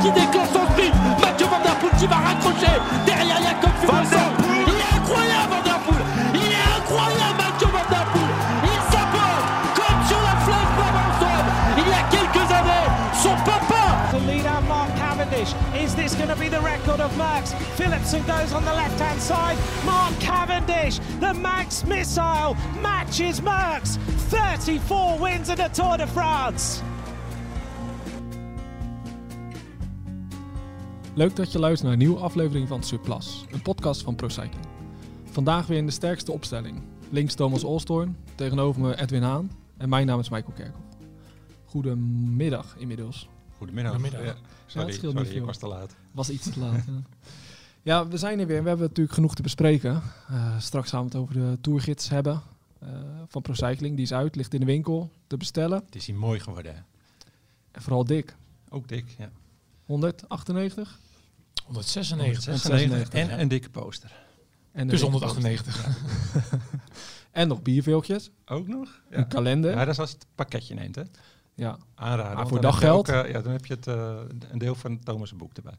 qui déclenche son sprint. Mathieu Van Der Poel qui va raccrocher derrière Jacob Fuglsang. Il est incroyable Van Der Poel. Il est incroyable Mathieu Van Der Poel. Il s'impose comme sur la fleuve Brabançonne. Il y a quelques années, son papa to lead out Mark Cavendish. Is this going to be the record of Max? Philipson goes on the left hand side? Mark Cavendish, the Max missile, matches Max. 34 wins in the Tour de France. Leuk dat je luistert naar een nieuwe aflevering van Surplus, een podcast van ProCycling. Vandaag weer in de sterkste opstelling. Links Thomas Olstorn, tegenover me Edwin Haan en mijn naam is Michael Kerkhoff. Goedemiddag inmiddels. Goedemiddag. Goedemiddag. Ja, sorry, het scheelt sorry niet veel. ik was te laat. Was iets te laat. ja. ja, we zijn er weer. We hebben natuurlijk genoeg te bespreken. Eh, straks gaan we het over de tourgids hebben eh, van ProCycling. Die is uit, ligt in de winkel te bestellen. Het is hier mooi geworden. hè? En vooral dik. Ook dik, ja. 198 196. 96 en een dikke poster. en Dus dikke 198. En nog bierveeltjes, Ook nog? Ja. een kalender. Ja, dat is als je het pakketje neemt, hè. Ja, Aanraden. Maar voor daggeld? ook, eh, ja, dan heb je het, eh, een deel van Thomas' boek erbij.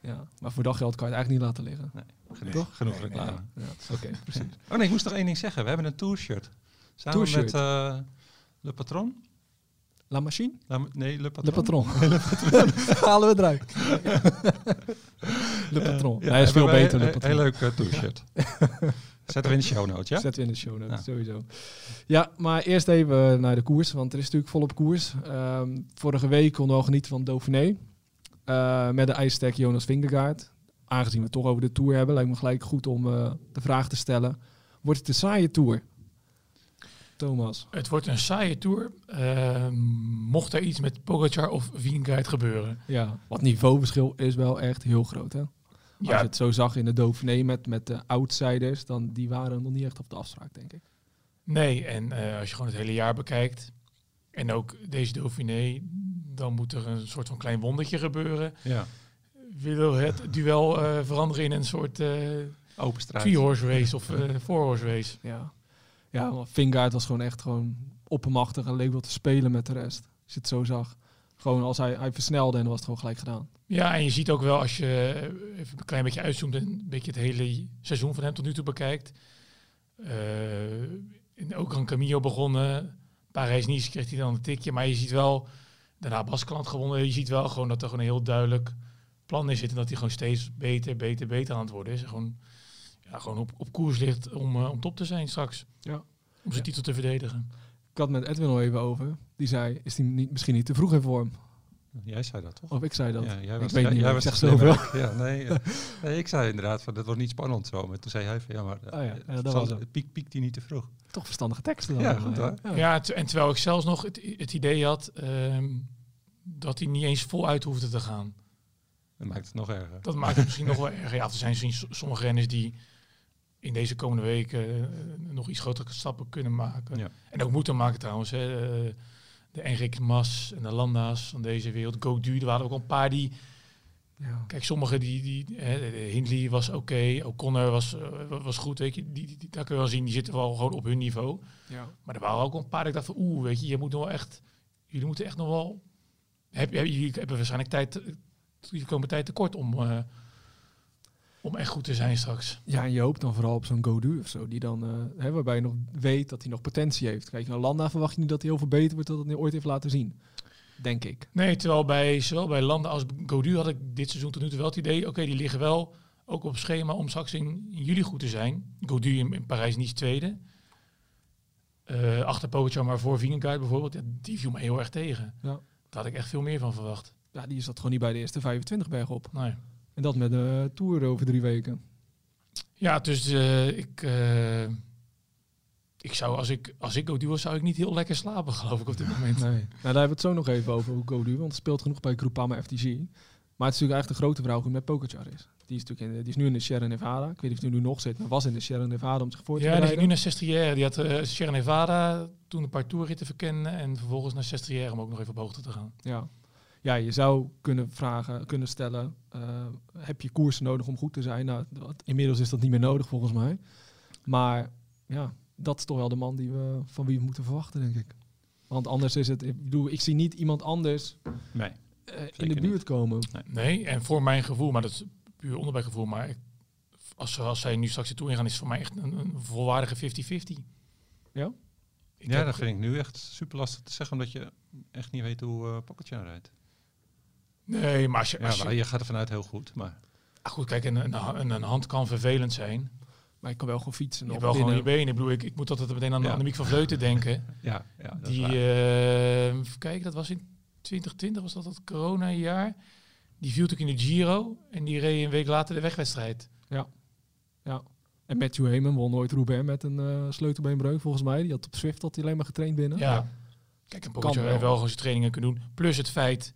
ja, maar voor daggeld kan je het eigenlijk niet laten liggen. Nee, genoeg, Toch? genoeg Nee, reclame. nee, ja, Oké, precies. Oh nee, ik moest nog één ding zeggen. We hebben een tourshirt. Samen met eh, Le Patron. La Machine? La- nee, Le Le Patron. Patron. Halen we eruit. Le Patron. Ja, Hij is veel beter, Le Patron. Heel leuk eh, tourshirt. Zetten we in de show notes, ja? Zetten we in de show notes, Ja. sowieso. Ja, maar eerst even naar de koers, want er is natuurlijk volop koers. Ehm, vorige week konden we al genieten van Dauphiné. Eh, met de ijstek Jonas Vingegaard. Aangezien we het toch over de Tour hebben, lijkt me gelijk goed om eh, de vraag te stellen. Wordt het een saaie Tour? Thomas. Het wordt een saaie tour. Ehm, mocht er iets met Pogacar of Vingegaard gebeuren. Ja, wat niveauverschil is wel echt heel groot, hè? Als je het zo zag in de Dauphiné met, met de outsiders, dan die waren nog niet echt op de afspraak, denk ik. nee. En eh, als je gewoon het hele jaar bekijkt. En ook deze Dauphiné. Dan moet er een soort van klein wondertje gebeuren. Ja. Wil het duel eh, veranderen in een soort eh Open straat. three-horse race of eh four-horse race. Ja, ja Vingegaard was gewoon echt gewoon oppermachtig en leek wel te spelen met de rest. Als je het zo zag. Gewoon als hij, hij versnelde en dan was het gewoon gelijk gedaan. Ja, en je ziet ook wel als je even een klein beetje uitzoomt en een beetje het hele seizoen van hem tot nu toe bekijkt. En ook aan Camillo begonnen. Parijs-Nice kreeg hij dan een tikje. Maar je ziet wel, daarna Baskeland gewonnen. Je ziet wel gewoon dat er gewoon een heel duidelijk plan in zit. En dat hij gewoon steeds beter, beter, beter aan het worden is. Gewoon, ja, gewoon op, op koers ligt om, eh, om top te zijn straks. Ja. Om zijn Ja. titel te verdedigen. Ik had met Edwin al even over. Die zei, is hij niet, misschien niet te vroeg in vorm? Jij zei dat toch? Of ik zei dat. Ja, jij ik was, weet jij, niet, jij ik was zeg slimme. zoveel. Ja, nee, eh, nee, ik zei inderdaad van dat wordt niet spannend zo. Maar toen zei hij van ja, maar Oh ja, eh, ja, dat zal- was hem. piek, piekt hij niet te vroeg. Toch verstandige teksten dan. Ja, goed hoor. Ja, en terwijl ik zelfs nog het, het idee had ehm, dat hij niet eens voluit hoefde te gaan. Dat maakt het nog erger. Dat maakt het misschien nog wel erger. Ja, er zijn sommige renners die in deze komende weken eh, nog iets grotere stappen kunnen maken. Ja. En ook moeten maken trouwens. Hè. Eh, De Enric Mas en de Landa's van deze wereld. Godu, er waren ook al een paar die... Ja. Kijk, sommige die... die hè, de Hindley was oké. O'Connor was, eh, was goed. Weet je. Die, die, die- daar kun je wel zien, die zitten wel gewoon op hun niveau. Ja. Maar er waren ook een paar dat ik dacht van... Oeh, weet je, je moet nog wel echt... Jullie moeten echt nog wel... Heb, heb, jullie hebben waarschijnlijk tijd... Jullie komen tijd tekort om... eh, om echt goed te zijn straks. Ja, en je hoopt dan vooral op zo'n Godu of zo, die dan, eh, hè, waarbij je nog weet dat hij nog potentie heeft. Kijk, naar Landa verwacht je niet dat hij heel veel beter wordt dan dat hij ooit heeft laten zien. Denk ik. Nee, terwijl bij zowel bij Landen als Godu had ik dit seizoen tot nu toe wel het idee... Oké, die liggen wel ook op schema om straks in, in juli goed te zijn. Godu in, in Parijs-Nice tweede. Eh, achter Pogacar, maar voor Vingegaard bijvoorbeeld. Ja, die viel me heel erg tegen. Ja. Daar had ik echt veel meer van verwacht. Ja, die zat gewoon niet bij de eerste 25 berg op. Nee. En dat met de Tour over drie weken. Ja, dus eh, ik, eh, ik zou, als ik, als ik Godu was, zou ik niet heel lekker slapen, geloof ik, op dit moment. Nee. Nou, daar hebben we het zo nog even over, Godu, want het speelt genoeg bij Groupama FTG. Maar het is natuurlijk eigenlijk de grote vraag hoe het met Pogacar is. Die is, natuurlijk in, die is nu in de Sierra Nevada. Ik weet niet of hij nu nog zit, maar was in de Sierra Nevada om zich voor te Ja, die ging nu naar Sestriere. Die had eh Sierra Nevada toen een paar toerritten verkennen. En vervolgens naar Sestriere om ook nog even op hoogte te gaan. Ja. Ja, je zou kunnen vragen, kunnen stellen, eh, heb je koersen nodig om goed te zijn? Nou, dat- inmiddels is dat niet meer nodig volgens mij. Maar ja, dat is toch wel de man die we, van wie we moeten verwachten, denk ik. Want anders is het, ik bedoel, ik zie niet iemand anders Nee. eh, in de buurt niet. komen. Nee, en voor mijn gevoel, maar dat is puur onderbijgevoel, maar ik, als, ze- als zij nu straks Tour ingaan, is het voor mij echt een, een volwaardige 50-50. Ja? Ik ja, dat vind ik nu echt super lastig te zeggen, omdat je echt niet weet hoe uh, Pogacar rijdt. Nee, maar als je... Ja, gaat er vanuit heel goed, maar... ah, goed, kijk, een, een, een, hand kan vervelend zijn. Maar ik kan wel gewoon fietsen. Je wel gewoon je benen. Ik bedoel, ik, ik moet altijd meteen aan Ja. Annemiek van Vleuten denken. Ja, ja dat Die, eh, kijken, dat was in 2020, was dat het corona-jaar. Die viel natuurlijk in de Giro en die reed een week later de wegwedstrijd. En Matthew Heyman won ooit Roubaix met een eh, sleutelbeenbreuk volgens mij. Die had op Swift had hij alleen maar getraind binnen. Ja. Kijk, een Pogacar wel. heeft wel gewoon zijn trainingen kunnen doen. Plus het feit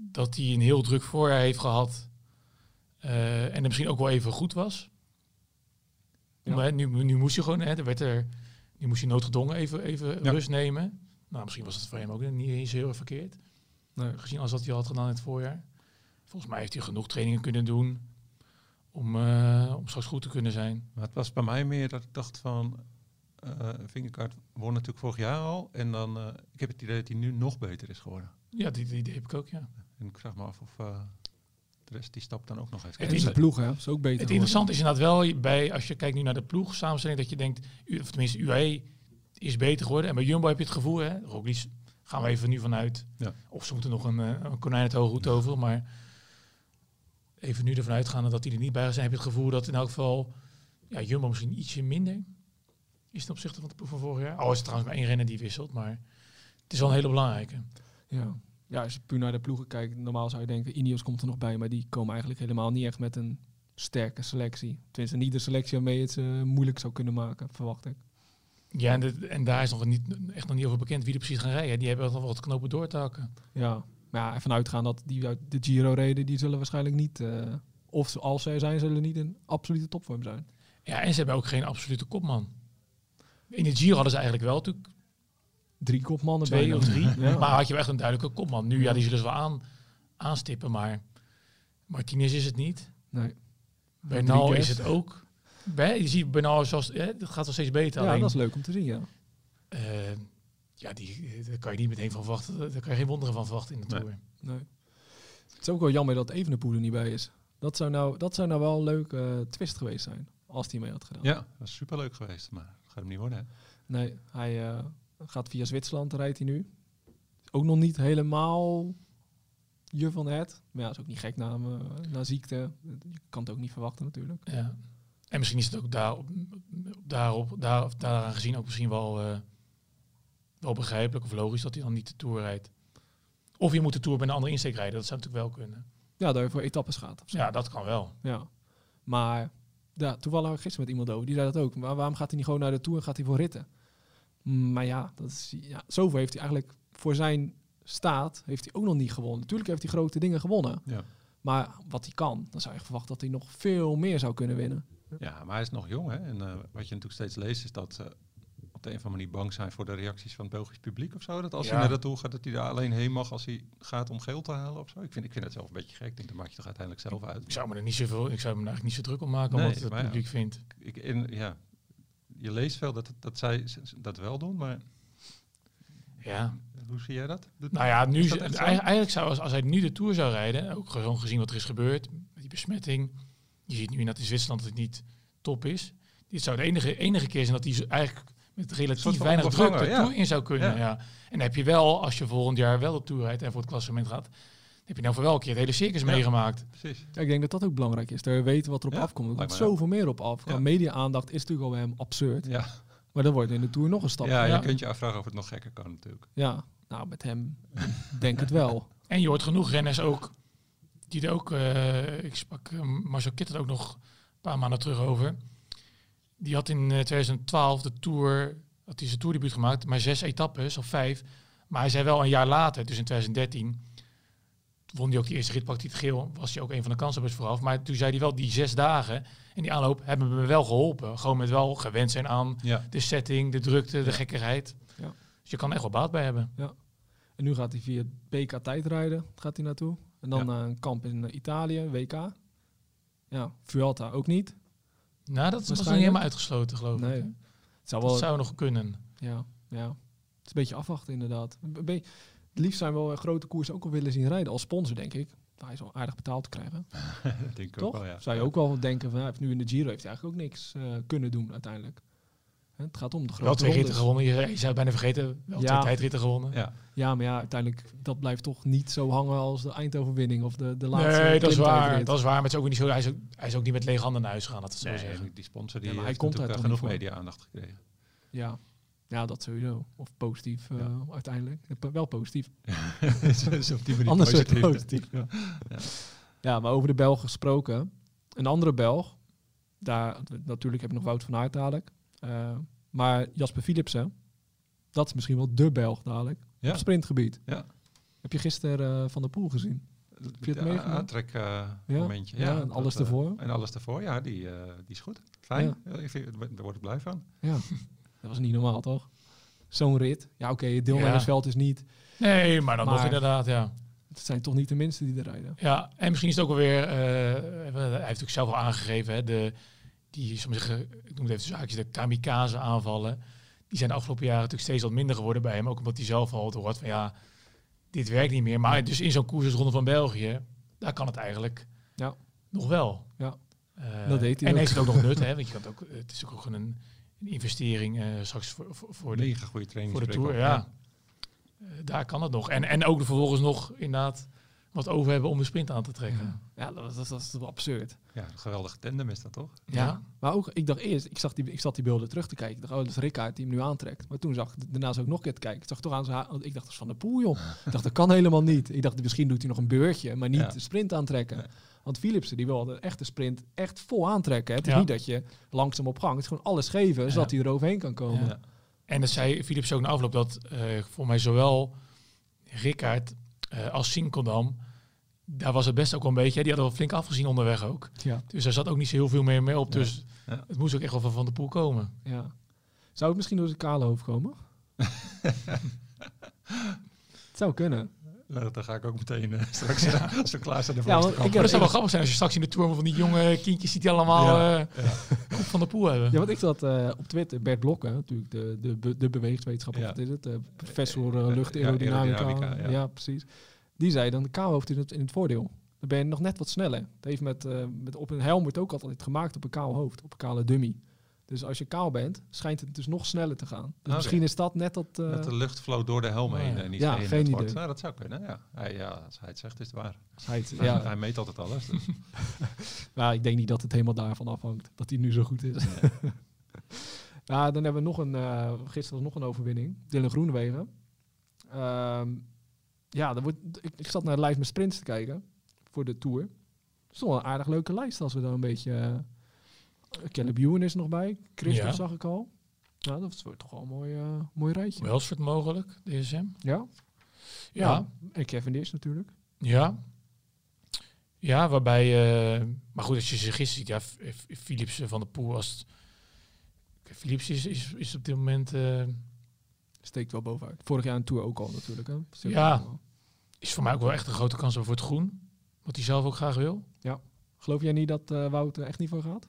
dat hij een heel druk voorjaar heeft gehad. eh, en er misschien ook wel even goed was. Ja. Maar nu, nu moest hij gewoon, hè, er werd er, nu moest hij noodgedwongen even, even Ja. rust nemen. Nou, misschien was het voor hem ook niet eens heel erg verkeerd. Nee. Gezien als dat hij had gedaan in het voorjaar. Volgens mij heeft hij genoeg trainingen kunnen doen om, eh, om straks goed te kunnen zijn. Maar het was bij mij meer dat ik dacht van... eh Vingegaard won natuurlijk vorig jaar al. En dan, eh, ik heb het idee dat hij nu nog beter is geworden. Ja, die, die, die heb ik ook, ja. En ik vraag me af of eh, de rest die stap dan ook nog heeft. Het En is- zijn ploeg, hè. is ook beter Het interessante is inderdaad wel bij, als je kijkt nu naar de ploeg samenstelling, dat je denkt, u- of tenminste UAE is beter geworden. En bij Jumbo heb je het gevoel, hè, Roglic gaan we even nu vanuit. Ja. Of ze moeten nog een, eh, een konijn het hoge hoed over, maar even nu ervan uitgaande dat die er niet bij zijn, heb je het gevoel dat in elk geval ja, Jumbo misschien ietsje minder is ten opzichte van de ploeg van vorig jaar. Al is het trouwens maar één renner die wisselt, maar het is wel een hele belangrijke. Ja. Ja, als je puur naar de ploegen kijkt, normaal zou je denken, Ineos komt er nog bij, maar die komen eigenlijk helemaal niet echt met een sterke selectie. Tenminste, niet de selectie waarmee het eh, moeilijk zou kunnen maken, verwacht ik. Ja, en, de- en daar is nog niet, echt nog niet over bekend wie er precies gaan rijden. Die hebben nog wel wat knopen door te hakken. Ja, maar ja, ervan uitgaan dat die uit de Giro reden, die zullen waarschijnlijk niet, eh, of als zij zijn, zullen niet in absolute topvorm zijn. Ja, en ze hebben ook geen absolute kopman. In de Giro hadden ze eigenlijk wel natuurlijk Drie kopmannen twee bijna. of drie. Ja. Maar had je wel echt een duidelijke kopman. Nu, ja, die zullen ze wel aan, aanstippen, maar Martinez is het niet. Nee. Bernal is het ook. Bij, je ziet Bernal zoals, hè, het gaat wel steeds beter. Ja, alleen, dat is leuk om te zien, ja. eh, ja, die, daar kan je niet meteen van verwachten. Daar kan je geen wonderen van verwachten in de Nee. Tour. Nee. Het is ook wel jammer dat Evenepoel er niet bij is. Dat zou nou, dat zou nou wel een leuke twist geweest zijn, als hij mee had gedaan. Ja, dat is superleuk geweest, maar dat gaat hem niet worden. Hè? Nee, hij eh, gaat via Zwitserland, rijdt hij nu. Ook nog niet helemaal je van het. Maar ja, is ook niet gek na, eh, na ziekte. Je kan het ook niet verwachten natuurlijk. Ja. En misschien is het ook daarop, daarop, daar, of daaraan gezien ook misschien wel, eh, wel begrijpelijk of logisch dat hij dan niet de Tour rijdt. Of je moet de Tour bij een andere insteek rijden, dat zou natuurlijk wel kunnen. Ja, dat je voor etappes gaat. Ja, dat kan wel. Ja. Maar ja, toevallig gisteren met iemand over. Die zei dat ook. Maar waarom gaat hij niet gewoon naar de Tour en gaat hij voor ritten? Maar ja, dat is, ja, zoveel heeft hij eigenlijk voor zijn staat heeft hij ook nog niet gewonnen. Natuurlijk heeft hij grote dingen gewonnen. Ja. Maar wat hij kan, dan zou je verwachten dat hij nog veel meer zou kunnen winnen. Ja, maar hij is nog jong. Hè? En eh, wat je natuurlijk steeds leest is dat ze op de een of andere manier bang zijn voor de reacties van het Belgisch publiek of zo. Dat als Ja. hij naar naartoe gaat, dat hij daar alleen heen mag als hij gaat om geld te halen of zo. Ik vind, ik vind het zelf een beetje gek. Ik denk, dat maak je toch uiteindelijk zelf uit. Ik zou me er niet zoveel, ik zou me er eigenlijk niet zo druk om maken om Nee, wat het ja. publiek vindt. Ik, in, ja, je leest veel dat, dat zij dat wel doen, maar Ja. hoe zie jij dat? Doet- Nou ja, nu dat eigenlijk zou als, als hij nu de Tour zou rijden, ook gewoon gezien wat er is gebeurd, met die besmetting. Je ziet nu in dat in Zwitserland dat het niet top is. Dit zou de enige, enige keer zijn dat hij eigenlijk met relatief weinig druk de ja. Tour in zou kunnen. Ja. Ja. En dan heb je wel, als je volgend jaar wel de Tour rijdt en voor het klassement gaat, heb je nou voor wel een keer het hele circus Ja. meegemaakt. Precies. Ja, ik denk dat dat ook belangrijk is. Dat je weet wat erop Ja, afkomt. Er komt zoveel meer op af. Ja. Media-aandacht is natuurlijk al bij hem absurd. Ja, Maar dan wordt in de Tour nog een stap. ja, Ja, je kunt je afvragen of het nog gekker kan natuurlijk. ja. nou met hem denk het wel. En je hoort genoeg renners ook, die er ook, eh, ik sprak uh, Marcel Kitter ook nog een paar maanden terug over. Die had in eh, 2012 de Tour, had hij zijn Tourdebuut gemaakt, maar zes etappes of vijf. Maar hij zei wel een jaar later, dus in 2013, won hij ook die eerste rit, pakte hij het geel, was hij ook een van de kanshebbers vooraf. Maar toen zei hij wel, die zes dagen en die aanloop hebben me wel geholpen. Gewoon met wel gewend zijn aan Ja, de setting, de drukte, de gekkigheid. Ja. Dus je kan er echt wel baat bij hebben. En nu gaat hij via BK tijdrijden gaat hij naartoe. En dan Ja. naar een kamp in eh, Italië, WK. Ja, Vuelta ook niet. Nou, dat was nog niet helemaal uitgesloten, geloof Nee. ik. Het zou Dat wel, zou nog kunnen. ja, ja. Het is een beetje afwachten inderdaad. Een liefst zijn we wel een grote koers ook al willen zien rijden. Als sponsor, denk ik. Hij is wel aardig betaald te krijgen. denk Toch? ook wel, ja. Zou je ook wel denken van, hij heeft nu in de Giro heeft hij eigenlijk ook niks eh, kunnen doen uiteindelijk. Hè, Het gaat om de Wel grote twee ritten gewonnen. Je, je zou het bijna vergeten. Wel Ja. twee tijdritten gewonnen. Ja, Ja, maar ja, uiteindelijk, dat blijft toch niet zo hangen als de eindoverwinning of de, de laatste Nee, dat is waar. Dat is waar. Maar het is ook niet zo, hij, is ook, hij is ook niet met lege handen naar huis gegaan. Dat is zo nee, zeggen. die sponsor die Ja, maar hij heeft komt natuurlijk daar wel toch genoeg niet media-aandacht gekregen. Ja. Ja, dat sowieso. Of positief Ja. uiteindelijk. Eh, Wel positief. dus op die manier Anders positief. positief. Ja. Ja. ja, maar over de Belgen gesproken. Een andere Belg. Daar, natuurlijk heb je nog Wout van Aert dadelijk. Eh, maar Jasper Philipsen. Dat is misschien wel de Belg dadelijk. Ja. Op sprintgebied. Ja. Heb je gisteren eh, Van der Poel gezien? je het Ja, aantrek Ja. momentje. Ja, en alles ervoor. En alles ervoor, ja, die, die is goed. Fijn. Ja. ik vind, daar word ik blij van. Ja, dat was niet normaal, toch? Zo'n rit. Ja, oké, het deelnemersveld is niet... Nee, maar dan nog inderdaad, ja. Het zijn toch niet de minste die er rijden. Ja, en misschien is het ook wel weer... eh, hij heeft ook zelf al aangegeven, hè, de, die, zeggen, ik noem het even zaakjes, de kamikaze aanvallen. Die zijn de afgelopen jaren natuurlijk steeds wat minder geworden bij hem. Ook omdat hij zelf al hoort van ja, dit werkt niet meer. Maar dus in zo'n koers als Ronde van België, daar kan het eigenlijk Ja. nog wel. Ja. Eh, Dat deed hij En ook. heeft het ook nog nut, hè? Want je kan het ook, het is ook een, een investering eh, straks voor, voor, de, Mega goede training. voor de Tour. Ja. Eh, daar kan het nog. En, en ook vervolgens nog inderdaad wat over hebben om de sprint aan te trekken. Ja, dat, dat, dat is toch absurd. Ja, een geweldige tandem is dat toch? Ja. Maar ook, ik dacht eerst, ik, zag die, ik zat die beelden terug te kijken. Ik dacht, oh, dat is Rickaard die hem nu aantrekt. Maar toen zag ik, daarna zou ik nog een keer te kijken. Ik zag toch aan zijn haar, want ik dacht, dat is van de poel, joh. ik dacht, dat kan helemaal niet. Ik dacht, misschien doet hij nog een beurtje, maar niet Ja. de sprint aantrekken. Nee. Want Philipsen, die wil de echte sprint echt vol aantrekken. Het is Ja. niet dat je langzaam op gang, het is gewoon alles geven, zodat hij er overheen kan komen. Ja. En dat zei Philips ook na afloop dat eh, voor mij zowel Rickaard eh, als Sinkeldam, daar was het best ook wel een beetje. hè, Die hadden wel flink afgezien onderweg ook. Ja. Dus daar zat ook niet zo heel veel meer mee op. Nee. Dus Ja. het moest ook echt wel van Van der Poel komen. Ja. Zou het misschien door zijn kale hoofd komen? het zou kunnen. Nou, dan ga ik ook meteen eh, straks, eh, als we klaar zijn, de Ja, want ik dat zou wel grappig zijn als je straks in de Tour van die jonge kindjes ziet die allemaal Ja. eh, Van der Poel hebben. Ja, want ik zat eh, op Twitter, Bert Blokken, natuurlijk de, de, de bewegingswetenschapper, Ja. wat is het? Eh, professor eh, Eh, lucht ja, ja. ja. precies. Die zei dan de kaalhoofd in het, in het voordeel. Dan ben je nog net wat sneller. Het heeft met, eh, met op een helm wordt ook altijd gemaakt op een kaal hoofd, op een kale dummy. Dus als je kaal bent, schijnt het dus nog sneller te gaan. Dus misschien is dat net dat... eh, Dat de lucht flow door de helm heen ja. en niet Ja, geen wordt. idee. Nou, dat zou kunnen, ja. Hij, ja. Als hij het zegt, is het waar. hij het- Ja. ja, Hij meet altijd alles. Dus. maar ik denk niet dat het helemaal daarvan afhangt. Dat hij nu zo goed is. Nou, dan hebben we nog een, eh, gisteren was nog een overwinning. Dylan Groenewegen. Ehm, ja, dan wordt, ik, ik zat naar de lijst met sprints te kijken voor de Tour. Het is toch wel een aardig leuke lijst als we dan een beetje... eh Caleb Ewan is nog bij. Christophe Ja. zag ik al. Nou, dat wordt toch wel een mooi, eh, mooi rijtje. Welsford mogelijk, DSM. Ja? Ja. ja. En Kevin Dish natuurlijk. Ja. Ja, waarbij... eh, maar goed, als je ze gisteren ziet, ja, Philips eh, van der Poel was... Philips is, is, is op dit moment... Steekt wel bovenuit. Vorig jaar een Tour ook al natuurlijk. Hè? Steekt Ja. is voor mij ook wel echt een grote kans voor het groen. Wat hij zelf ook graag wil. Geloof jij niet dat eh Wout er echt niet voor gaat?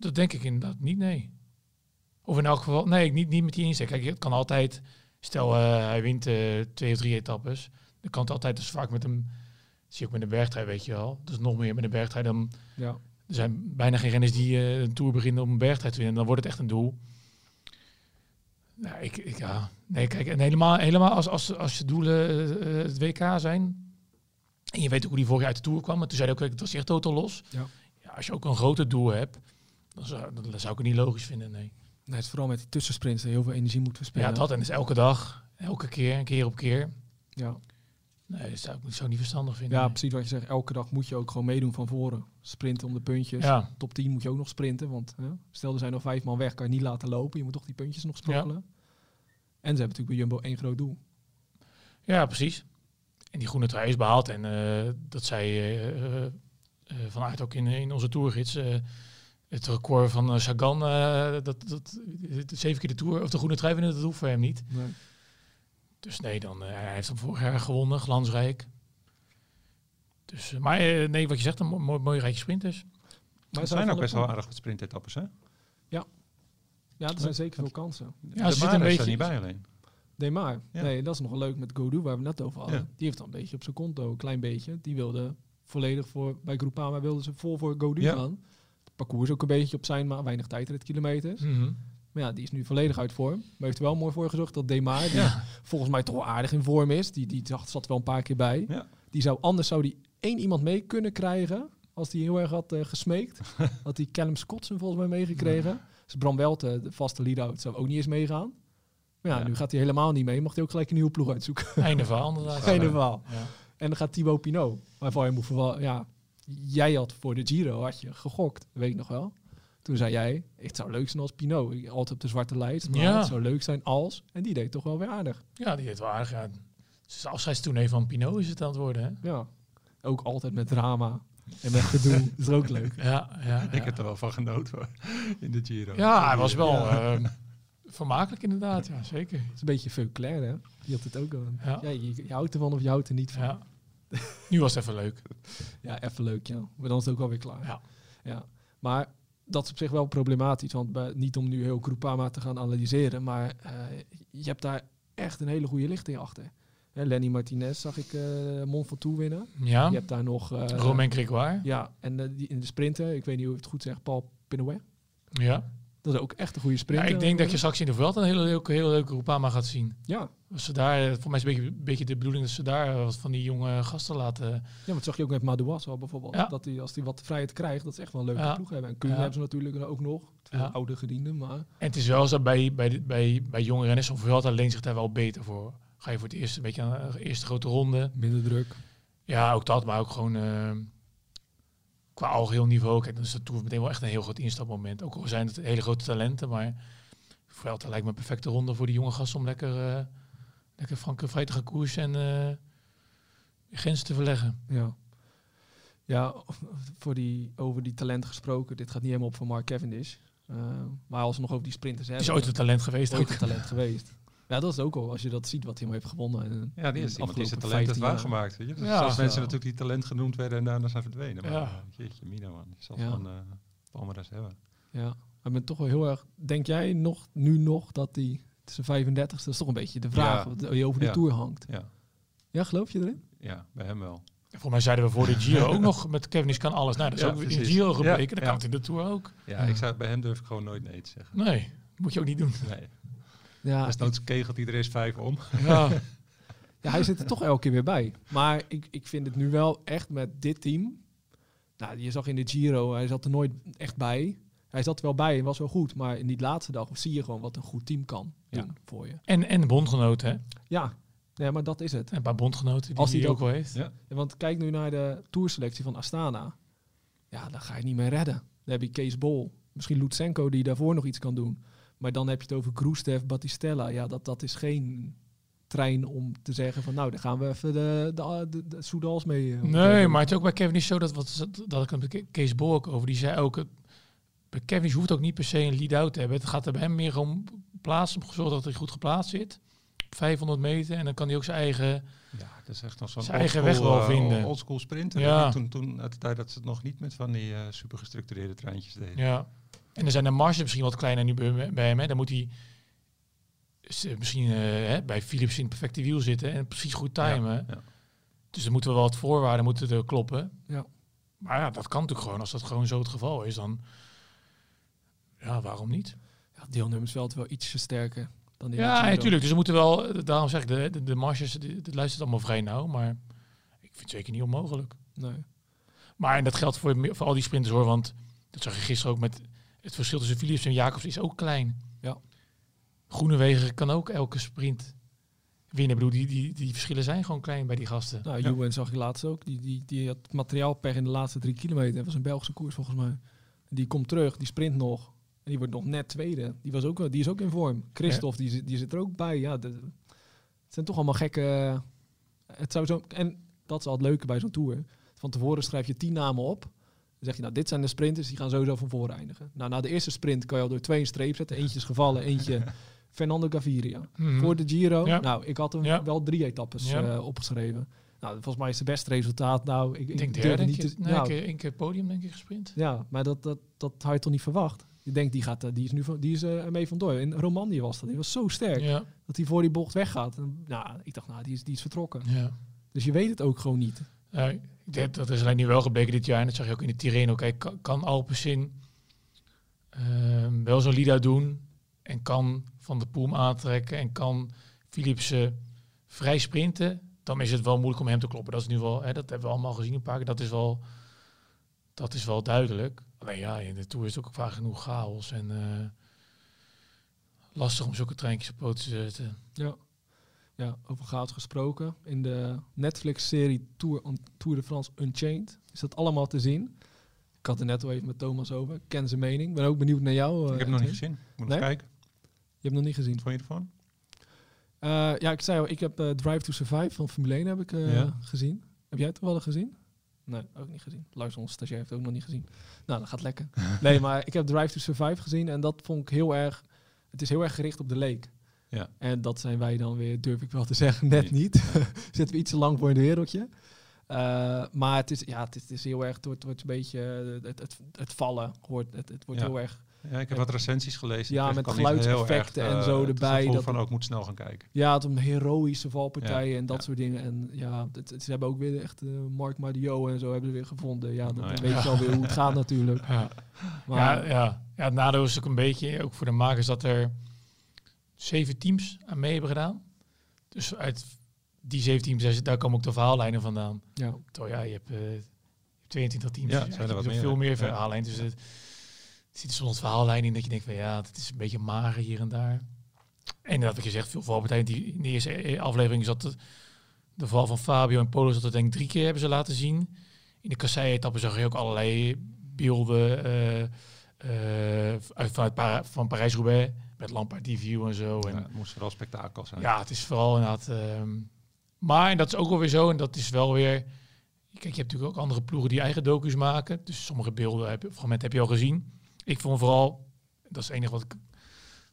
Dat denk ik inderdaad niet, nee. Of in elk geval, nee, niet, niet met die inzet. Kijk, het kan altijd, stel eh, hij wint eh, twee of drie etappes, dan kan het altijd, dus vaak met hem, zie je ook met een bergtrui, weet je wel. Dus nog meer met een bergtrui, dan Ja. er zijn bijna geen renners die eh, een Tour beginnen om een bergtrui te winnen. Dan wordt het echt een doel. Nou, ik, ik ja, nee, kijk, en helemaal, helemaal als, als, als je doelen het WK zijn, en je weet ook hoe die vorig jaar uit de Tour kwam, maar toen zei hij ook, het was echt totaal los. Ja. Ja, als je ook een groter doel hebt, dan zou, dan zou ik het niet logisch vinden, nee. Nee, het is vooral met die tussensprints heel veel energie moet verspillen. Ja, dat en dus elke dag, elke keer, keer op keer. Ja. Nee, dat zou ik zo niet verstandig vinden. ja, nee. precies wat je zegt. Elke dag moet je ook gewoon meedoen van voren. Sprinten om de puntjes. Ja, Top 10 moet je ook nog sprinten. Want hè, stel er zijn nog vijf man weg, kan je niet laten lopen. Je moet toch die puntjes nog sprokkelen. En ze hebben natuurlijk bij Jumbo één groot doel. ja, precies. En die groene trui is behaald. En eh, dat zei eh, eh, eh, Van Aert ook in, in onze tourgids. Het record van eh, Sagan, eh, dat, dat, zeven keer de tour, of de groene trui winnen, dat hoeft voor hem niet. Nee. Dus nee, dan, eh, hij heeft hem vorig jaar gewonnen, glansrijk. Dus, maar nee, wat je zegt, een mo- mooi, mooi rijtje sprinters. Maar Er zijn ook best wel aardig wat sprintetappes, hè? Ja, er zijn zeker veel kansen. Ja, de ze Mare een is beetje- er niet bij alleen. Demar. Ja. Nee, dat is nog leuk met Godou, waar we net over hadden. Ja. Die heeft dan een beetje op zijn konto, een klein beetje. Die wilde volledig voor, bij Groupama wilden ze vol voor Godou Ja. gaan. Parcours ook een beetje op zijn, maar weinig tijdritkilometers. Mhm. Maar ja, die is nu volledig uit vorm. Maar heeft er wel mooi voor gezorgd dat Demar, die Ja. volgens mij toch wel aardig in vorm is, die, die zat, zat wel een paar keer bij. Ja. Die zou, anders zou die één iemand mee kunnen krijgen, als die heel erg had eh, gesmeekt. had die Callum Scottsen volgens mij meegekregen. Dus Bram Welte, de vaste lead-out, zou ook niet eens meegaan. Maar ja, Ja. nu gaat hij helemaal niet mee. Mocht hij ook gelijk een nieuwe ploeg uitzoeken. Einde verhaal inderdaad. Geen Ja. verhaal. Ja. En dan gaat Thibaut Pinot. Waarvan je moet verwa- ja, jij had voor de Giro had je gegokt, weet ik nog wel. Toen zei jij, het zou leuk zijn als Pinot. Altijd op de zwarte lijst, maar Ja. het zou leuk zijn als. En die deed toch wel weer aardig. Ja, die heeft wel aardig. Ja. Dus afscheidstournee van Pinot is het aan het worden. Hè? Ja. Ook altijd met drama en met gedoe. is er ook leuk. Ja, ja, Ik ja. heb er wel van genoten hoor, in de Giro. ja, hij was wel Ja. eh, vermakelijk inderdaad. Ja, zeker. Het is een beetje Veuclair, hè? Die had het ook al. Ja. Ja, je, je houdt ervan of je houdt er niet van. Nu was het even leuk. Ja, even leuk, ja. Maar dan is het ook alweer klaar. Ja. ja. Maar dat is op zich wel problematisch. Want bij, niet om nu heel Groupama te gaan analyseren. Maar eh, je hebt daar echt een hele goede lichting achter. Hè, Lenny Martinez zag ik eh Mont Ventoux winnen. Ja, Je hebt daar nog... eh, Romain Grégoire. Ja, en die, in de sprinter, ik weet niet hoe ik het goed zeg, Paul Pinouet. Ja. Dat is ook echt een goede ja, sprinter. ik denk dat je straks in de veld een hele leuke, hele leuke Groupama gaat zien. Ja, Als ze daar, eh, voor mij is een beetje, beetje de bedoeling dat ze daar eh, wat van die jonge gasten laten. Ja, maar dat zag je ook met Madouas al bijvoorbeeld. Ja. Dat hij als hij wat vrijheid krijgt, dat is echt wel een leuke Ja. ploeg hebben. En Kuhn Ja. hebben ze natuurlijk ook nog. Ja. oude gedienden, maar... En het is wel zo bij, bij, bij, bij jonge renners, of Vuelta leent zich daar wel beter voor. Ga je voor het eerst een beetje aan de eerste grote ronde. Minder druk. Ja, ook dat, maar ook gewoon eh, qua algeheel niveau. Kijk, dan is de Tour meteen wel echt een heel groot instapmoment. Ook al zijn het hele grote talenten, maar Vuelta lijkt me een perfecte ronde voor die jonge gasten om lekker, eh lekker frankenvrij te gaan koersen en eh, grenzen te verleggen. Ja. Ja, voor die, over die talent gesproken. Dit gaat niet helemaal op voor Mark Cavendish. Eh, maar als we nog over die sprinters hebben. is ooit een talent geweest ooit ook. een talent geweest. Ja, dat is ook al. Als je dat ziet wat hij hem heeft gewonnen. En, Ja, die is iemand die zijn talent heeft 15 jaar. waargemaakt. Weet je? Dus Ja. zoals mensen natuurlijk die talent genoemd werden en daarna zijn verdwenen. Maar Ja. jeetje, Mina man, die zal Ja. van uh, Palmares hebben. Ja, maar ik ben toch wel heel erg... Denk jij nog, nu nog dat hij... Het is een 35 dat is toch een beetje de vraag. Ja. Wat je over de Ja. Tour hangt. Ja. Ja, geloof je erin? ja, bij hem wel. Voor mij zeiden we voor de Giro ook nog met Kevin kan alles. Nou, dat is Ja, ook in de precies. Giro gebleken. Ja. kan het in de Tour ook. Ja, Ja. Ik zou, bij hem durf ik gewoon nooit nee te zeggen. Nee, dat moet je ook niet doen. Nee. Ja, Desnoods kegelt hij er eens vijf om. Ja, Ja, hij zit er toch elke keer weer bij. Maar ik, ik vind het nu wel echt met dit team. Nou, je zag in de Giro, hij zat er nooit echt bij. Hij zat er wel bij en was wel goed. Maar in die laatste dag zie je gewoon wat een goed team kan Ja. doen voor je. en, en de bondgenoten, hè? Ja, nee, maar dat is het. En een paar bondgenoten die Als hij ook wel heeft. Ja. Want kijk nu naar de tourselectie van Astana. Ja, dan ga je niet meer redden. Dan heb je Kees Bol. Misschien Lutsenko die daarvoor nog iets kan doen. Maar dan heb je het over Kroestev, Battistella. Ja, dat, dat is geen trein om te zeggen van... nou, dan gaan we even de, de, de, de Soudals mee. eh, Nee, maar het is ook bij Kevin is zo dat, wat, dat ik het met Kees Bol ook over, die zei ook, het, bij Kevin hoeft ook niet per se een lead-out te hebben. Het gaat er bij hem meer om plaatsen, om gezorgd dat hij goed geplaatst zit. Op 500 meter en dan kan hij ook zijn eigen... Ja, dat is echt nog zo'n Zijn eigen oldschool, weg wel eh, vinden. oldschool sprinter. Ja. Toen, toen, uit de tijd dat ze het nog niet met van die eh, super gestructureerde treintjes deden. Ja. En dan zijn de marges misschien wat kleiner nu bij, bij hem. Hè. Dan moet hij misschien eh, hè, bij Philips in het perfecte wiel zitten en precies goed timen. Ja, ja. Dus er moeten wel wat voorwaarden moeten er kloppen. Ja. Maar ja, dat kan natuurlijk gewoon. Als dat gewoon zo het geval is, dan... Ja, waarom niet? Ja, deelnemersveld wel ietsje sterker dan de Ja, natuurlijk. Dus we moeten wel... Daarom zeg ik, de, de, de marges, het luistert allemaal vrij nauw. Maar ik vind het zeker niet onmogelijk. Nee. Maar en dat geldt voor, voor al die sprinters hoor. Want dat zag je gisteren ook met... Het verschil tussen Philips en Jacobs is ook klein. Ja. Groenewegen kan ook elke sprint winnen. Ik bedoel, die, die, die verschillen zijn gewoon klein bij die gasten. Nou, Ja. Ewan zag ik laatst ook. Die, die, die had materiaal per in de laatste drie kilometer. Dat was een Belgische koers volgens mij. Die komt terug, die sprint nog. En die wordt nog net tweede. Die, was ook, wel- die is ook in vorm. Christophe, die, zit- die zit er ook bij. Ja, de, het zijn toch allemaal gekke... Het zou zo, en dat is al het leuke bij zo'n tour. Van tevoren schrijf je tien namen op. Dan zeg je, nou, dit zijn de sprinters, die gaan sowieso van voren eindigen. Nou, na de eerste sprint kan je al door twee een streep zetten. Eentje is gevallen, eentje Fernando Gaviria. Mhm. Voor de Giro, Ja. nou, ik had hem Ja. wel drie etappes Ja. eh, opgeschreven. Nou, volgens mij is het beste resultaat. Nou, ik, Ik denk derde, niet niet te, nee, nou, één keer- één keer podium denk ik gesprint. Ja, maar dat, dat, dat had je toch niet verwacht? Je denkt, die, gaat, eh, die is nu van, die is, eh, mee vandoor. In Romandie was dat. Die was zo sterk dat hij voor die bocht weggaat. En, nou, ik dacht, nou, die is, die is vertrokken. ja. Dus je weet het ook gewoon niet. Ja, denk dat is alleen nu wel gebleken dit jaar. En dat zag je ook in de Tirreno. Kijk, kan, kan Alpecin ehm, wel zo'n Lida doen. En kan Van de Poel aantrekken. En kan Philipsen vrij sprinten. Dan is het wel moeilijk om hem te kloppen. Dat is nu wel, hè, dat hebben we allemaal gezien een paar keer. Dat is wel, dat is wel duidelijk. Alleen ja, in de Tour is het ook vaak genoeg chaos. En eh, lastig om zulke treintjes op poten te zetten. Ja. Ja, over chaos gesproken. In de Netflix-serie Tour, Tour de France Unchained is dat allemaal te zien. Ik had er net al even met Thomas over. Ik ken zijn mening. Ben ook benieuwd naar jou. Ik eh, heb het nog niet gezien. Ik moet Nee? nog kijken. Je hebt nog niet gezien. Wat vond je ervan? Eh, ja, ik zei al, ik heb eh, Drive to Survive van Formule 1 heb ik eh, Ja. gezien. Heb jij het wel gezien? Nee, ook niet gezien. Lars, onze stagiair, heeft het ook nog niet gezien. Nou, dat gaat lekker. nee, maar ik heb Drive to Survive gezien en dat vond ik heel erg... Het is heel erg gericht op de leek. Ja. En dat zijn wij dan weer, durf ik wel te zeggen, net niet. Zitten we iets te lang voor in de wereldje. Eh, maar het is, ja, het is, het is heel erg, het wordt, wordt een beetje, eh, het, het, het vallen hoort, het, het wordt Ja. heel erg, Ja, ik heb wat recensies gelezen. Ja, Ik met kan niet heel erg, geluidseffecten en eh, zo het erbij, dat- van ook moet snel gaan kijken. ja, het om heroïsche valpartijen Ja, en dat ja. soort dingen. En ja, het, het- ze hebben ook weer echt eh, Mark Madio en zo hebben ze weer gevonden. Ja, dan Nou ja. weet je alweer hoe het gaat natuurlijk. Ja. Maar ja, ja. ja, het nadeel is ook een beetje, ook voor de makers, dat er zeven teams aan mee hebben gedaan. Dus uit die zeven teams, daar- komen ook de verhaallijnen vandaan. ja, Terwijl ja, je hebt, eh, je hebt 22 teams, Ja, dus zijn er wat meer, veel meer verhaallijnen. Dus het, het zit soms verhaallijn in dat je denkt van ja, het is een beetje mager hier en daar. En dat wat je zegt, veel valpartijen. Die, in de eerste eh, aflevering zat de, de val van Fabio en Polo zat er denk ik drie keer hebben ze laten zien. In de kassei-etappe zag je ook allerlei beelden eh, eh, uit, vanuit van Parijs-Roubaix. Met Lampard view en zo. En, Ja, het moest vooral spektakel zijn. ja, het is vooral inderdaad. ehm maar en dat is ook wel weer zo. En dat is wel weer. Kijk, je hebt natuurlijk ook andere ploegen die eigen docu's maken. Dus sommige beelden, heb, je- fragmenten heb je al gezien. Ik vond vooral, dat is het enige wat, ik,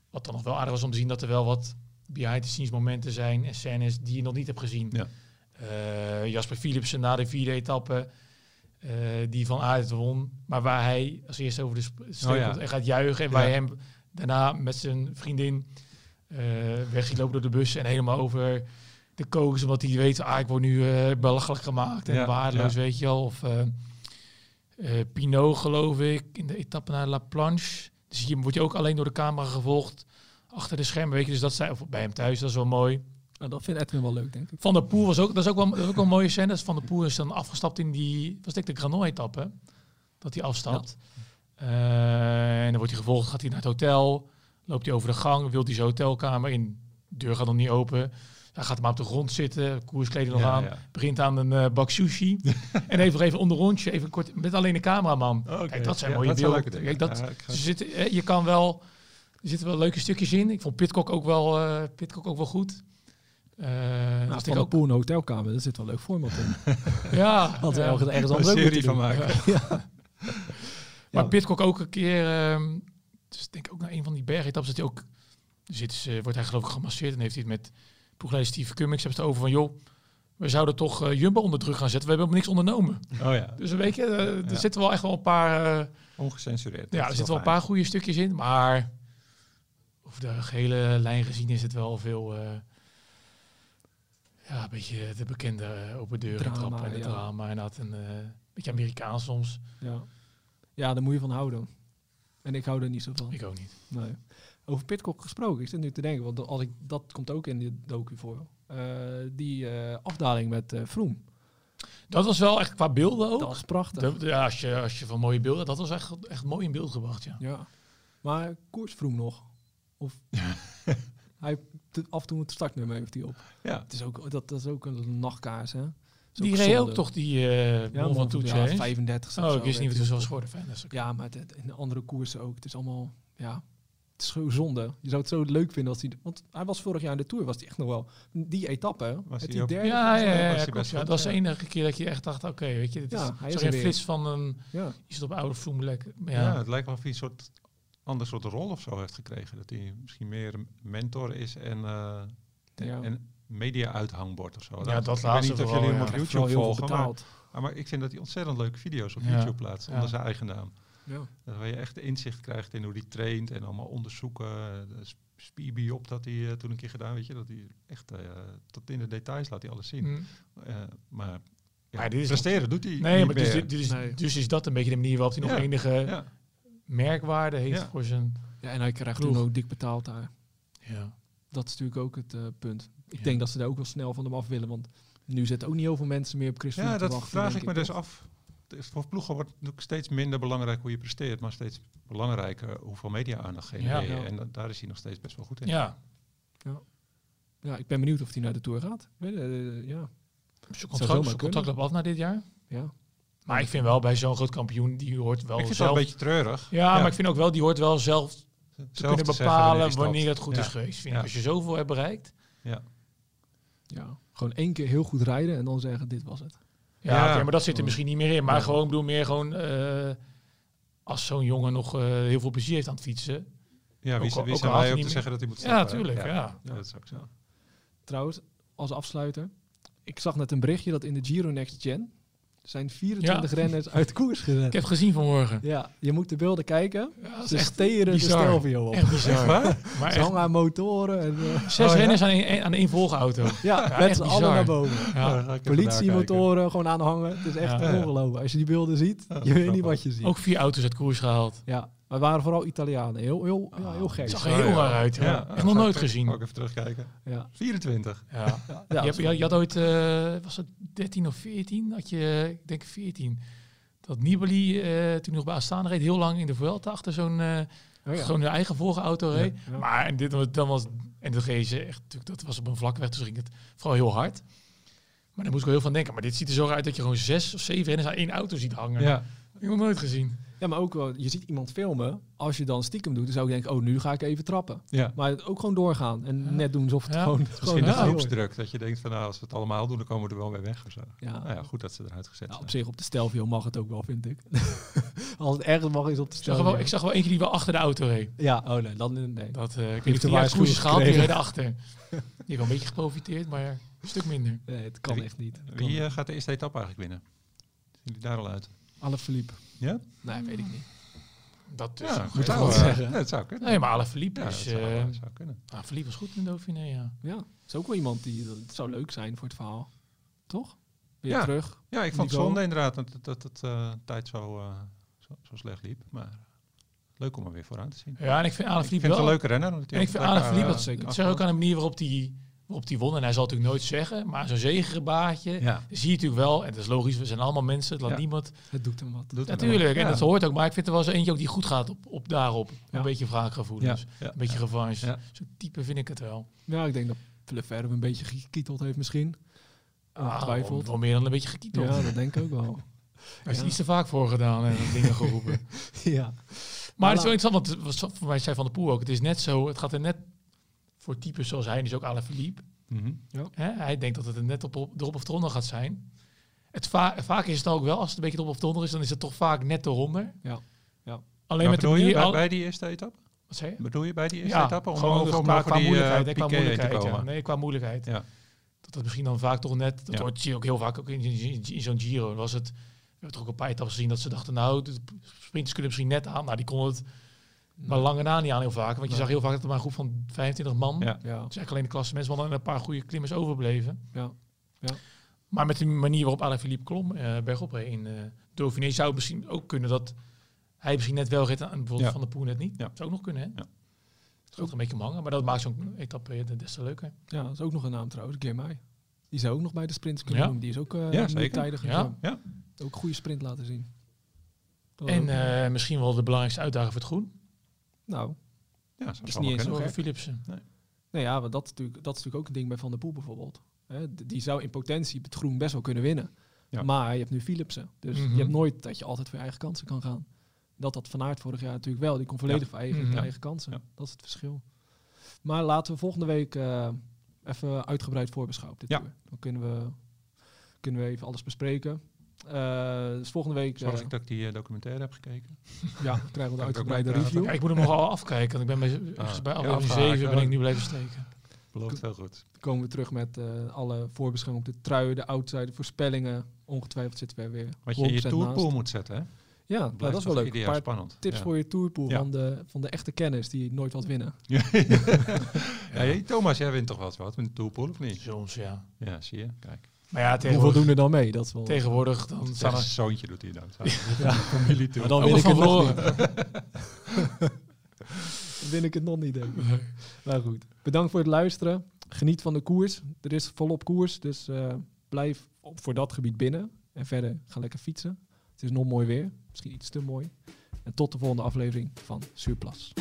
wat dan nog wel aardig was om te zien, dat er wel wat behind the scenes momenten zijn en scènes die je nog niet hebt gezien. Ja. Eh, Jasper Philipsen na de vierde etappe, eh, die van Aert won, maar waar hij als eerste over de streep Oh ja. en gaat juichen. En waar Ja. hem daarna met zijn vriendin eh weg ziet lopen door de bus en helemaal over de kokers, omdat hij weet, ah, ik word nu eh, belachelijk gemaakt en Ja, waardeloos, ja. weet je wel. Of eh eh, Pinot, geloof ik, in de etappe naar La Planche. Dus hier word je ook alleen door de camera gevolgd achter de schermen, weet je. Dus dat zei, of bij hem thuis, dat is wel mooi. nou, dat vindt Edwin wel leuk, denk ik. Van der Poel was ook, dat is ook wel, dat is ook wel een mooie scène. Dat is Van der Poel is dan afgestapt in die, was denk ik de Granon-etappe, dat hij afstapt. Eh, en dan wordt hij gevolgd, gaat hij naar het hotel, loopt hij over de gang, wil hij zijn hotelkamer in, de deur gaat nog niet open. Hij gaat maar op de grond zitten, koerskleding nog Ja, aan, ja. begint aan een eh, bak sushi. en even, even onder rondje, even kort, met alleen de cameraman. Oh. Kijk, dat zijn Ja, mooie dat beelden. Kijk, dat, ga- zitten, eh, je kan wel, er zitten wel leuke stukjes in. Ik vond Pitcock ook wel, eh Pitcock ook wel goed. Eh Nou, dus ik van de ook, Poel een hotelkamer, daar zit wel leuk format in. ja, we ja. ergens, ergens een anders ook serie van maken. Maar Ja. Pitcock ook een keer, ehm dus ik denk ook naar een van die bergetappes, dat hij ook, zit, ze- wordt hij geloof ik gemasseerd en heeft hij het met ploegleider Steve Cummings, hebben ze het over van, joh, we zouden toch eh, Jumbo onder druk gaan zetten, we hebben niks ondernomen. Oh ja, Dus weet je, eh, er Ja. zitten wel echt wel een paar, eh, ongecensureerd. ja, er zitten wel een paar goede stukjes in, maar over de gehele lijn gezien is het wel veel, eh, ja, een beetje de bekende eh, open deuren trappen en het ja. drama en dat, en eh, een beetje Amerikaans soms. Ja. Ja, daar moet je van houden. En ik hou er niet zo van. Ik ook niet. Nee. Over Pitcock gesproken, ik zit nu te denken, want als ik, dat komt ook in de docu voor. Eh, die eh, afdaling met Vroom. Dat was wel echt qua beelden ook. Dat was prachtig. Ja, als, je, als je van mooie beelden, dat was echt, echt mooi in beeld gebracht, ja. Ja. Maar koers Vroom nog? Of hij af en toe het startnummer heeft hij op. Ja, Het is ook, dat, dat is ook een nachtkaars, hè? Die reed ook toch die eh Ja, van ja, hè? 35 Oh, ik wist niet wat het was geworden. Ja, maar het, in de andere koersen ook. Het is allemaal, ja, het is gewoon zonde. Je zou het zo leuk vinden als hij, want hij was vorig jaar in de Tour, was hij echt nog wel, die etappe, Was die ook- derde. Ja, ja, ja, Dat was de enige keer dat je echt dacht, oké, weet je, dit is, Ja, hij is een flits van een, ja. is het op oude Vroomlek. ja. Ja. het lijkt wel of hij een soort ander soort rol of zo heeft gekregen. Dat hij misschien meer een mentor is en, eh Ja. en media-uithangbord of zo. Ja, dat ik weet laatste niet of vooral, jullie hem ja. op YouTube vooral heel veel volgen, maar, betaald. maar ik vind dat hij ontzettend leuke video's op Ja, YouTube plaatst ja. onder zijn eigen naam. Ja. Waar je echt inzicht krijgt in hoe die traint en allemaal onderzoeken. Uh, Spibi op dat hij toen een keer gedaan, weet je, dat hij echt tot in de details laat hij alles zien. Mm. maar ja, maar dit is presteren doet hij Nee, niet maar dus, meer. dit is, Nee. dus is dat een beetje de manier waarop hij nog Ja. enige ja. merkwaarde heeft Ja. voor zijn... ja, en hij krijgt toen ook dik betaald daar. Ja. Dat is natuurlijk ook het eh, punt. Ik Ja. denk dat ze daar ook wel snel van hem af willen. Want nu zitten ook niet heel veel mensen meer op Chris Ja, dat wachten, vraag ik me dus af. Het is- Voor ploegen wordt het natuurlijk steeds minder belangrijk hoe je presteert, maar steeds belangrijker hoeveel media-aandacht je. Ja. En da- daar is hij nog steeds best wel goed in. ja. Ja, ik ben benieuwd of hij naar de Tour gaat. Weet eh, ja. Zijn contract, contract loopt af na dit jaar. ja. Maar ik vind wel bij zo'n groot kampioen, die hoort wel ik vind het zelf... wel een beetje treurig. ja, maar ik vind ook wel, die hoort wel zelf te Zelf kunnen bepalen wanneer het goed Ja. is geweest. Vind Ja. ik. Als je zoveel hebt bereikt. Ja. ja, gewoon één keer heel goed rijden en dan zeggen dit was het. Ja, maar dat zit er misschien niet meer in. Maar Ja. gewoon, ik bedoel meer gewoon... eh, als zo'n jongen nog eh, heel veel plezier heeft aan het fietsen. Ja, wie, Ook al- wie ook zijn wij om te niet zeggen dat hij moet Ja, stoppen? tuurlijk. Ja. Ja, dat is ook zo. Trouwens, als afsluiter. Ik zag net een berichtje dat in de Giro Next Gen zijn 24 renners uit koers Ik gezet. heb het gezien vanmorgen. Ja, je moet de beelden kijken. Ja, Ze steren de. Stelvio op. Echt bizar. Maar Ze hangen aan motoren. En, eh, zes Oh, ja? renners aan één, aan één volgauto. ja, echt met z'n allen naar boven. Ik Politiemotoren gewoon aanhangen. Het is echt Ja. ongelooflijk. Als je die beelden ziet, Ja, je weet niet wat je ziet. Ook vier auto's uit koers gehaald. Ja, maar waren vooral Italianen. Heel, heel, ja, heel gek. Zag er heel ja. raar uit. Ja. Ja, Echt nog nooit ik- gezien. Ik even terugkijken. Ja. 24. Ja. Ja, je, je, had- je had ooit, eh, was het 13 of 14? Had je, ik denk 14. Dat Nibali, eh, toen nog bij Astana reed, heel lang in de Vuelta achter zo'n eh Oh hun eigen volgauto reed. Ja. Maar en dit was, dan was, en dat reed ze echt, dat was op een vlakke weg, dus ging het vooral heel hard. Maar daar moest ik wel heel van denken. Maar dit ziet er zo uit dat je gewoon zes of zeven renners aan één auto ziet hangen. Ja. Heb ik nog nooit gezien. Ja, maar ook wel, je ziet iemand filmen. Als je dan stiekem doet, dan zou ik denken, oh, nu ga ik even trappen. ja. Maar het ook gewoon doorgaan. En Ja. net doen alsof het Ja. gewoon... Misschien gewoon de is. groepsdruk. Dat je denkt van nou, als we het allemaal doen, dan komen we er wel weer weg of zo. Ja. Nou ja, goed dat ze eruit gezet Nou, op zich op de Stelvio mag het ook wel, vind ik. Als het ergens mag, is op de Ik zag, Stelvio. wel, ik zag wel eentje die wel achter de auto reed. Ja, oh nee, dan nee. Dat, eh ik weet niet of een die waarschuwing reed achter. Die heeft wel een beetje geprofiteerd, maar een stuk minder. Nee, het kan Wie- echt niet. Wie eh, gaat de eerste etappe eigenlijk winnen? Zien jullie daar al uit? Alaphilippe. Ja? Nee, weet ik niet. Dat is Ja, een moet wel zeggen. nee, dat zou kunnen. Nee, maar Alaphilippe ja, dat is... zou, eh dat zou kunnen. Alaphilippe was goed in Dauphiné, ja. Ja, is ook wel iemand die... Het zou leuk zijn voor het verhaal. Toch? Weer Ja. terug. Ja, ik vond het zonde inderdaad dat, dat, dat het eh, tijd zo, eh, zo, zo slecht liep. Maar leuk om er weer vooraan te zien. Ja, en ik vind ik vind Alaphilippe het wel... een leuke renner. En ik vind Alaphilippe, dat zeker. ik zeg ook aan de manier waarop die, waarop die won. En hij zal het natuurlijk nooit zeggen, maar zo'n zegengebaatje Ja, zie je natuurlijk wel. En dat is logisch, we zijn allemaal mensen, laat Ja. niemand... Het doet hem wat. doet Natuurlijk, en Ja. dat hoort ook. Maar ik vind er wel zo eentje ook die goed gaat op, op daarop. Ja. Een beetje wraakgevoelens. Ja, ja, Een beetje ja. revanche. Ja. Zo'n type vind ik het wel. Ja, ik denk dat Lefebvre een beetje gekieteld heeft misschien. Ah, Ongetwijfeld. wel, wel meer dan een beetje gekieteld. Ja, dat denk ik ook wel. Daar is Ja. iets te vaak voor gedaan en dingen geroepen. ja. Maar het is wel interessant, want het was voor mij zei Van de Poel ook. Het is net zo, het gaat er net voor types zoals hij, dus ook Alaphilippe. Mhm. Hè? Hij denkt dat het er net op, op, erop of eronder gaat zijn. Het va vaak is het dan ook wel, als het een beetje erop of eronder is, dan is het toch vaak net eronder. Ja. Ja. Alleen Maar met de bedoel je manier... bij, al- bij die eerste etappe? wat zei je? Bedoel je bij die eerste Ja, etappe? Om gewoon over, om qua, over qua die, moeilijkheid. hè, qua te moeilijkheid ja. komen? Nee, qua moeilijkheid. Ja. Dat het misschien dan vaak toch net, dat Ja. hoort zie je ook heel vaak ook in, in, in zo'n Giro. Was het, we hebben toch ook een paar etappes gezien dat ze dachten, nou, de sprinters kunnen misschien net aan. Nou, die konden het maar lange na niet aan heel vaak. Want je Nee. zag heel vaak dat er maar een groep van 25 man. Ja. Ja. Het is eigenlijk alleen de klasse mensen, want er een paar goede klimmers overbleven. Ja. Ja. Maar met de manier waarop Alaphilippe klom, eh bergop in eh Dauphiné, zou het misschien ook kunnen dat hij misschien net wel reed en bijvoorbeeld Ja. Van de Poel net niet. Ja. Zou ook nog kunnen, hè? Ja. Het gaat er een beetje om hangen, maar dat maakt zo'n etappe des te leuker. Ja, dat is ook nog een naam trouwens, Girmay. Die zou ook nog bij de sprints kunnen Ja. doen. Die is ook eh Ja, tijdig Ja. Ook een goede sprint laten zien. Dat En ook- eh, misschien wel de belangrijkste uitdaging voor het groen. Nou, Ja, dat is niet eens Over. Philipsen. nou ja, want dat, is natuurlijk, dat is natuurlijk ook een ding bij Van der Poel bijvoorbeeld. Hè, die zou in potentie het groen best wel kunnen winnen. Ja. Maar je hebt nu Philipsen. Dus Mhm. je hebt nooit dat je altijd voor je eigen kansen kan gaan. Dat had Van Aert vorig jaar natuurlijk wel. Die kon volledig Ja. voor eigen, Mhm. eigen kansen. Ja. Dat is het verschil. Maar laten we volgende week eh, even uitgebreid voorbeschouwen. Dit Ja. Dan kunnen we, kunnen we even alles bespreken. Eh, dus volgende week Zorg eh, ik dat ik die eh, documentaire heb gekeken. ja, krijgen we ook uitgebreide review. Ja, ik moet hem nogal afkijken, want ik ben bij, ja, vraag, 7 ben ik nu blijven steken. Belooft veel goed. Dan komen we terug met eh, alle voorbeschouwingen op de trui, de outside, voorspellingen. Ongetwijfeld zitten we er weer Wat je in je 100% tourpool naast. moet zetten, hè? Ja, nou, dat is wel leuk. Een paar spannend. tips ja. voor je tourpool Ja. van, de, van de echte kenners die nooit wat winnen. Ja, hey, Thomas, jij wint toch wel eens wat met een toolpool of niet? Soms, ja. Ja, zie je. Kijk. Maar ja, Hoeveel doen er dan mee? Dat is wel... tegenwoordig dan staan Zijn er zoontje doet hij dan. Ja. Familie toe. Maar dan win nog ik, het nog niet. Dan win ik het nog niet, denk ik. Nou goed. Bedankt voor het luisteren. Geniet van de koers. Er is volop koers, dus eh, blijf op, voor dat gebied binnen. En verder ga lekker fietsen. Het is nog mooi weer. Misschien iets te mooi. En tot de volgende aflevering van Surplus.